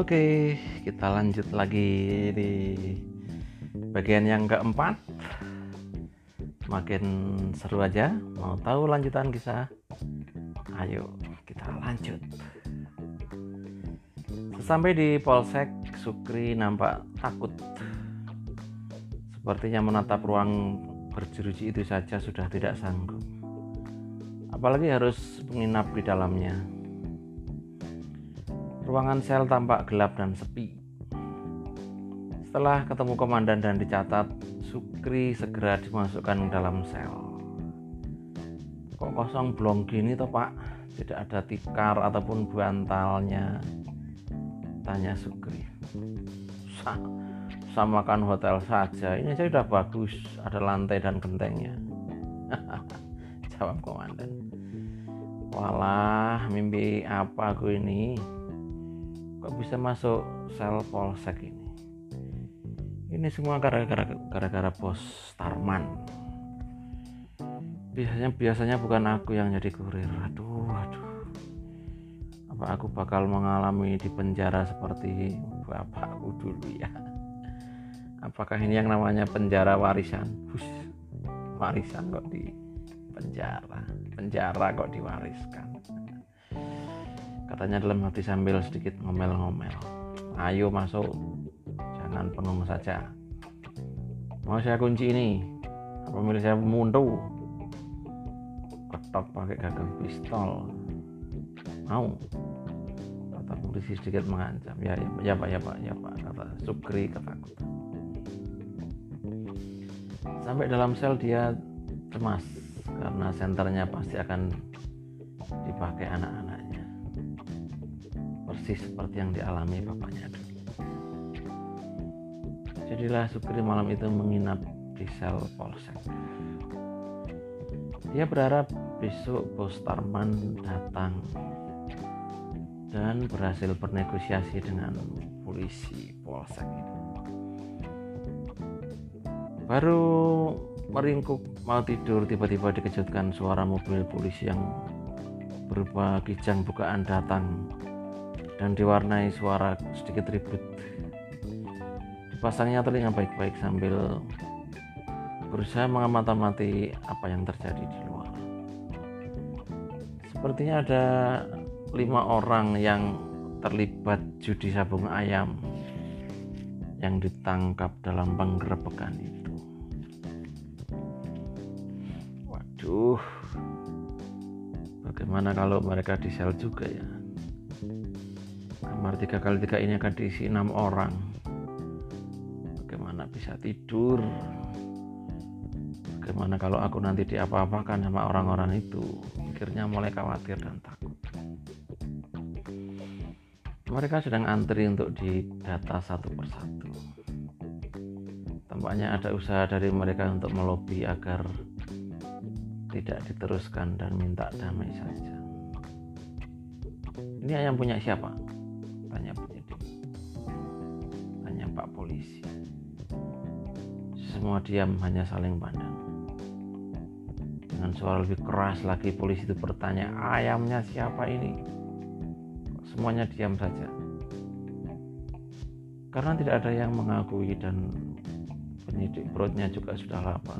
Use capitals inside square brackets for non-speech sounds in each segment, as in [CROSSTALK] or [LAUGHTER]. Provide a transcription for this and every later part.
Oke, kita lanjut lagi di bagian yang keempat. Makin seru aja. Mau tahu lanjutan kisah? Ayo, kita lanjut. Sesampai di polsek, Sukri nampak takut. Sepertinya menatap ruang berjeruji itu saja sudah tidak sanggup. Apalagi harus menginap di dalamnya. Ruangan sel tampak gelap dan sepi. Setelah ketemu komandan dan dicatat, Sukri segera dimasukkan dalam sel. Kok kosong belum gini toh pak? Tidak ada tikar ataupun bantalnya? Tanya Sukri. Sa samakan hotel saja, ini aja sudah bagus, ada lantai dan gentengnya. [LAUGHS] Jawab komandan. Walah, mimpi apa aku ini? Kok bisa masuk sel polsek ini? Ini semua gara-gara gara-gara bos Tarman biasanya biasanya bukan aku yang jadi kurir. Aduh aduh. Apa aku bakal mengalami di penjara seperti bapakku dulu ya? Apakah ini yang namanya penjara warisan? Hus, warisan kok di penjara. Penjara kok diwariskan katanya dalam hati sambil sedikit ngomel-ngomel. Ayo masuk. Jangan pengong saja. Mau saya kunci ini? Apa milih saya mundu? Ketok pakai gagang pistol. Mau? Kata polisi sedikit mengancam. Ya ya, ya pak ya pak ya pak. Kata Sukri ketakutan sampai dalam sel dia cemas karena senternya pasti akan dipakai anak-anaknya persis seperti yang dialami bapaknya dulu. Jadilah Sukri malam itu menginap di sel polsek. Dia berharap besok bos Tarman datang dan berhasil bernegosiasi dengan polisi polsek itu. Baru meringkuk mau tidur tiba-tiba dikejutkan suara mobil polisi yang berupa kijang bukaan datang dan diwarnai suara sedikit ribut. Dipasangnya telinga baik-baik sambil berusaha mengamati apa yang terjadi di luar. Sepertinya ada lima orang yang terlibat judi sabung ayam yang ditangkap dalam penggerebekan itu. Waduh, bagaimana kalau mereka di sel juga ya? Kamar 3 kali 3 ini akan diisi enam orang. Bagaimana bisa tidur? Bagaimana kalau aku nanti diapa-apakan sama orang-orang itu? Pikirnya mulai khawatir dan takut. Mereka sedang antri untuk didata satu persatu. Tampaknya ada usaha dari mereka untuk melobi agar tidak diteruskan dan minta damai saja. Ini ayam punya siapa polisi. Semua diam hanya saling pandang. Dengan suara lebih keras lagi polisi itu bertanya ayamnya siapa ini? Semuanya diam saja. Karena tidak ada yang mengakui dan penyidik perutnya juga sudah lapar.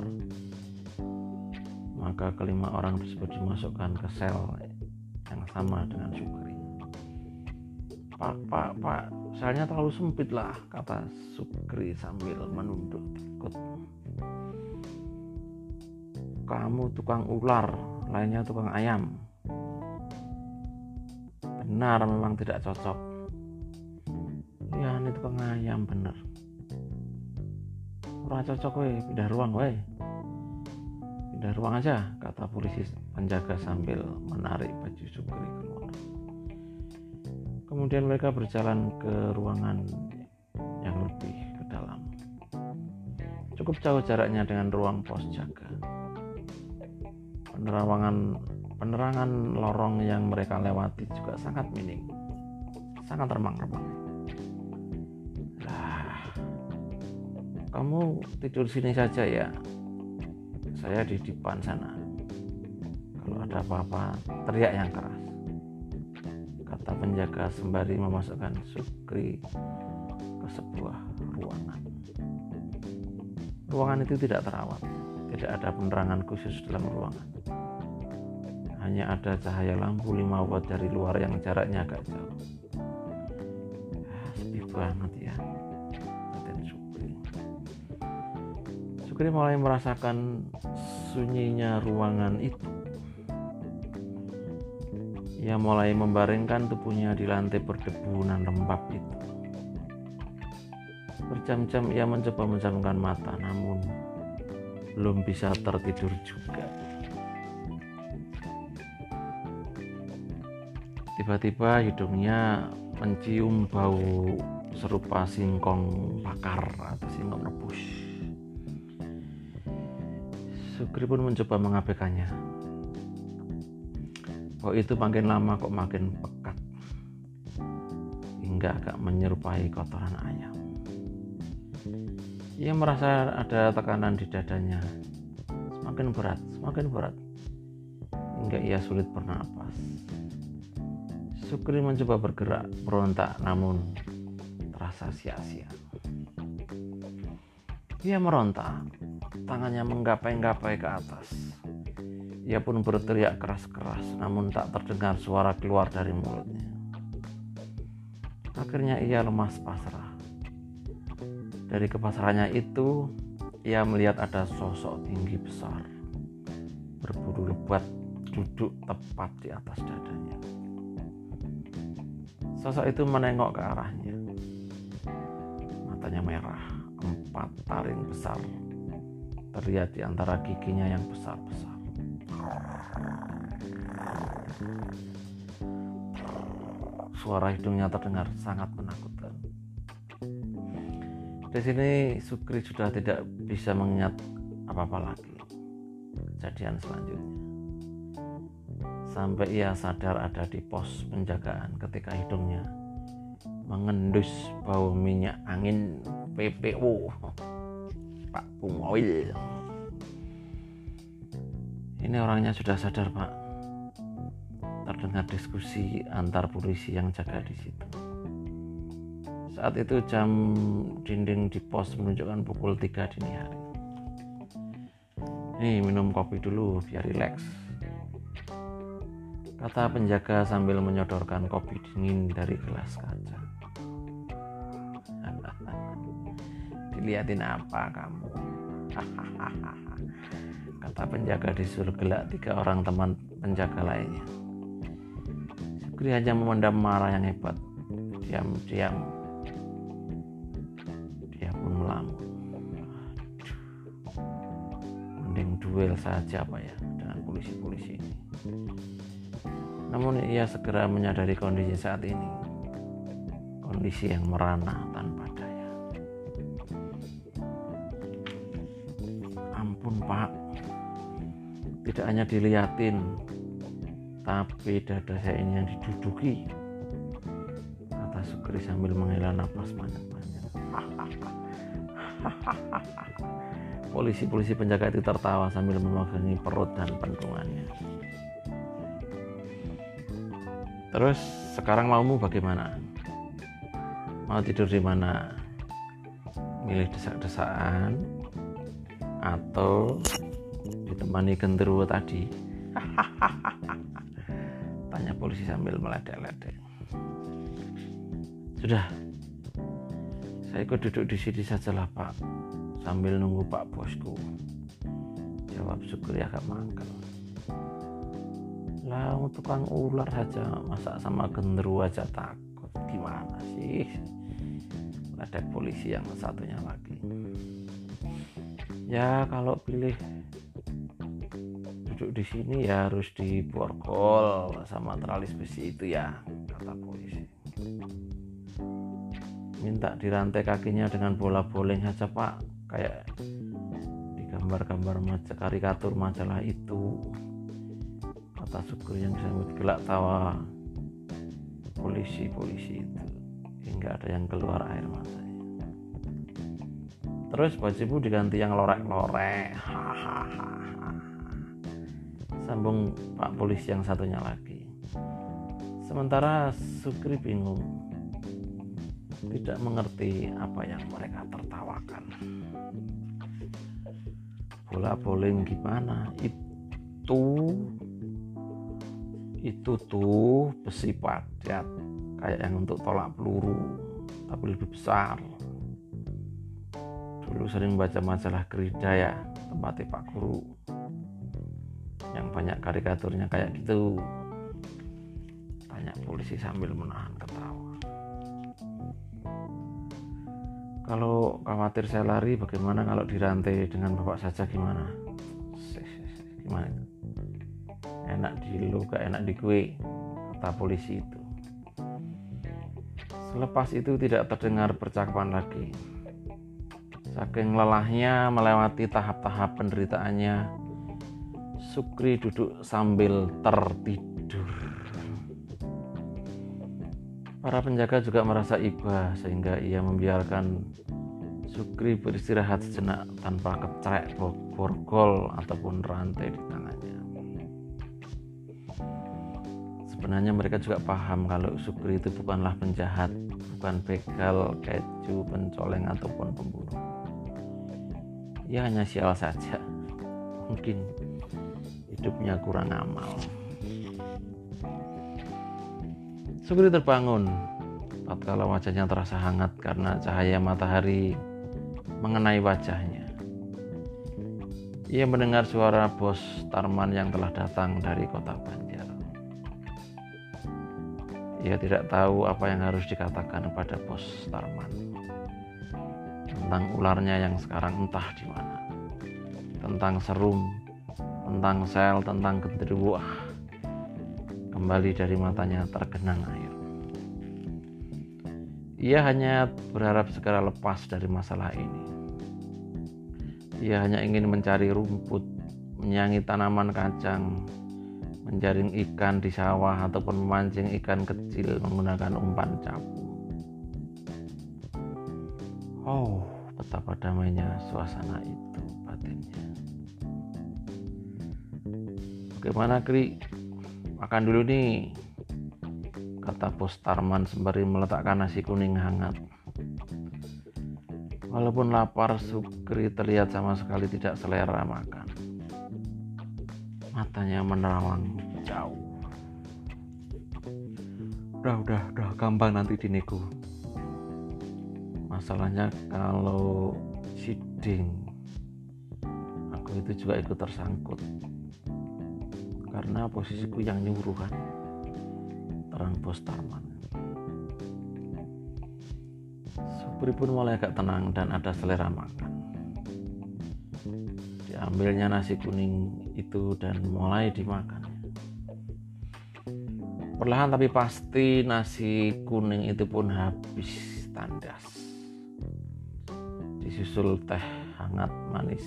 Maka kelima orang tersebut dimasukkan ke sel yang sama dengan Sukri pak pak pak. Selnya terlalu sempit lah kata Sukri sambil menunduk tikut kamu tukang ular lainnya tukang ayam. Benar memang tidak cocok. Ya ini tukang ayam bener kurang cocok weh. Pindah ruang weh. Pindah ruang aja kata polisi penjaga sambil menarik baju Sukri keluar Kemudian mereka berjalan ke ruangan yang lebih ke dalam. Cukup jauh jaraknya dengan ruang pos jaga. Penerangan penerangan lorong yang mereka lewati juga sangat minim, sangat remang-remang. Lah, kamu tidur sini saja ya. Saya di depan sana. Kalau ada apa-apa, teriak yang keras kata penjaga sembari memasukkan Sukri ke sebuah ruangan. Ruangan itu tidak terawat, tidak ada penerangan khusus dalam ruangan. Hanya ada cahaya lampu 5 watt dari luar yang jaraknya agak jauh. Sepi banget ya, Raden Sukri. Sukri mulai merasakan sunyinya ruangan itu. Ia mulai membaringkan tubuhnya di lantai berdebu dan lembab itu. Berjam-jam ia mencoba menjamkan mata, namun belum bisa tertidur juga. Tiba-tiba hidungnya mencium bau serupa singkong bakar atau singkong rebus. Sugri pun mencoba mengabaikannya. Bau itu makin lama kok makin pekat hingga agak menyerupai kotoran ayam. Ia merasa ada tekanan di dadanya. Semakin berat, semakin berat. Hingga ia sulit bernapas. Sukri mencoba bergerak, berontak, namun terasa sia-sia. Ia meronta, tangannya menggapai-gapai ke atas. Ia pun berteriak keras-keras, namun tak terdengar suara keluar dari mulutnya. Akhirnya ia lemas pasrah. Dari kepasrahannya itu, ia melihat ada sosok tinggi besar, berbulu lebat, duduk tepat di atas dadanya. Sosok itu menengok ke arahnya. Matanya merah, empat taring besar terlihat di antara giginya yang besar-besar. Suara hidungnya terdengar sangat menakutkan. Di sini Sukri sudah tidak bisa mengingat apa-apa lagi kejadian selanjutnya. Sampai ia sadar ada di pos penjagaan ketika hidungnya mengendus bau minyak angin PPO Pak Pumoil. Ini orangnya sudah sadar Pak. Terdengar diskusi antar polisi yang jaga di situ. Saat itu jam dinding di pos menunjukkan pukul 3 dini hari. Nih minum kopi dulu biar rileks. Kata penjaga sambil menyodorkan kopi dingin dari gelas kaca. [LAUGHS] Dilihatin apa kamu? [LAUGHS] Kata penjaga disuruh gelak tiga orang teman penjaga lainnya. Sukri hanya memendam marah yang hebat. Diam-diam mending duel saja apa ya dengan polisi-polisi ini namun ia segera menyadari kondisi saat ini kondisi yang merana tanpa tidak hanya dilihatin tapi dada saya ini yang diduduki kata Sukri sambil menghela nafas panjang-panjang [LAUGHS] Polisi-polisi penjaga itu tertawa sambil memegangi perut dan pendungannya. Terus sekarang maumu bagaimana? Mau tidur di mana? Milih desak-desakan atau ditemani genderuwo tadi? [LAUGHS] Tanya polisi sambil meledek-ledek. Sudah, saya ikut duduk di sini sajalah Pak sambil nunggu Pak Bosku. Jawab syukur ya agak mangkel. Lah tukang ular saja masa sama genderu aja takut gimana sih? Ada polisi yang satunya lagi. Ya kalau pilih duduk di sini ya harus di borgol sama teralis besi itu ya kata polisi. Minta dirantai kakinya dengan bola bowling saja pak. Kayak di gambar-gambar majalah karikatur majalah itu. Kata syukur yang sangat gelak tawa polisi-polisi itu. Hingga ada yang keluar air matanya terus bajumu diganti yang lorek-lorek sambung pak polisi yang satunya lagi Sementara Sukri bingung, tidak mengerti apa yang mereka tertawakan. Bola bowling gimana? Itu itu tuh besi padat kayak yang untuk tolak peluru tapi lebih besar dulu sering baca majalah Gerida ya tempatnya Pak Guru yang banyak karikaturnya kayak gitu. Tanya polisi sambil menahan ketawa. Kalau khawatir saya lari bagaimana kalau dirantai dengan bapak saja gimana? Gimana enak di lu gak enak di gue kata polisi itu. Selepas itu tidak terdengar percakapan lagi. Saking lelahnya melewati tahap-tahap penderitaannya Sukri duduk sambil tertidur para penjaga juga merasa iba sehingga ia membiarkan Sukri beristirahat sejenak tanpa kecerek borgol ataupun rantai di tangannya sebenarnya mereka juga paham kalau Sukri itu bukanlah penjahat, bukan begal, keju, pencoleng ataupun pembunuh. Ia hanya sial saja. Mungkin hidupnya kurang amal. Sukri terbangun tatkala wajahnya terasa hangat karena cahaya matahari mengenai wajahnya. Ia mendengar suara bos Tarman yang telah datang dari kota Banjar. Ia tidak tahu apa yang harus dikatakan kepada bos Tarman tentang ularnya yang sekarang entah di mana, tentang serum, tentang sel, tentang genderuwo. Kembali dari matanya tergenang air. Ia hanya berharap segera lepas dari masalah ini. Ia hanya ingin mencari rumput, menyangi tanaman kacang, menjaring ikan di sawah ataupun memancing ikan kecil menggunakan umpan capung. Oh, betapa damainya suasana itu batinnya. Bagaimana Kri? Makan dulu nih, kata Bos Tarman sembari meletakkan nasi kuning hangat. Walaupun lapar, Sukri terlihat sama sekali tidak selera makan. Matanya menerawang jauh udah udah udah gampang nanti dinego masalahnya kalau siding aku itu juga ikut tersangkut karena posisiku yang nyuruh kan terang bos Tarman Supri pun mulai agak tenang dan ada selera makan diambilnya nasi kuning itu dan mulai dimakan Perlahan tapi pasti nasi kuning itu pun habis tandas. Disusul teh hangat manis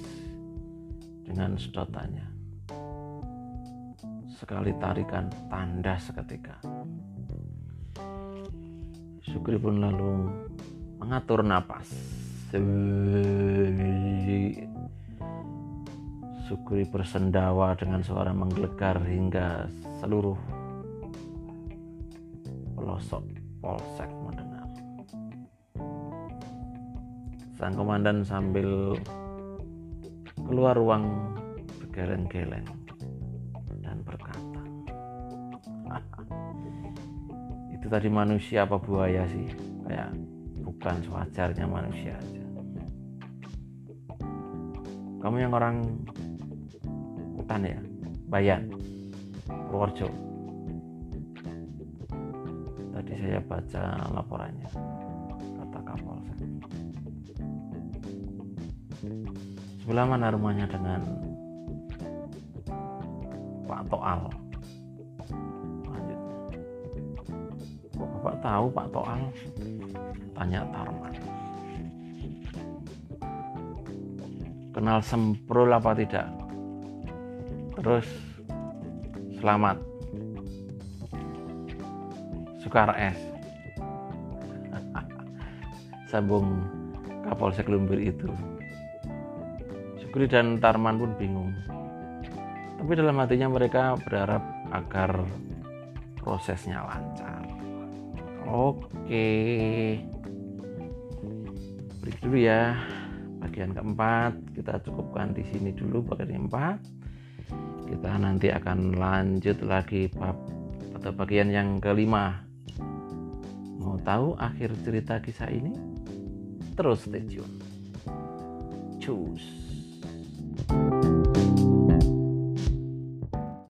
dengan sedotannya. Sekali tarikan tandas seketika. Sukri pun lalu mengatur napas. Sukri bersendawa dengan suara menggelegar hingga seluruh pelosok polsek mendengar. Sang komandan sambil keluar ruang bergeleng-geleng itu tadi manusia apa buaya sih? Kayak bukan sewajarnya manusia aja. Kamu yang orang hutan ya, Bayan, Purworejo. Tadi saya baca laporannya. Kata Kapolsek. Sebelah mana rumahnya dengan Pak Toal Bapak tahu Pak Toal tanya Tarman. Kenal semprul apa tidak? Terus selamat. Sukar S [LAUGHS] sambung Kapolsek Lumbir itu. Sukri dan Tarman pun bingung. Tapi dalam hatinya mereka berharap agar prosesnya lancar oke. Break dulu ya. Bagian keempat kita cukupkan di sini dulu bagian keempat kita nanti akan lanjut lagi bab atau bagian yang kelima. Mau tahu akhir cerita kisah ini? Terus stay tune. Choose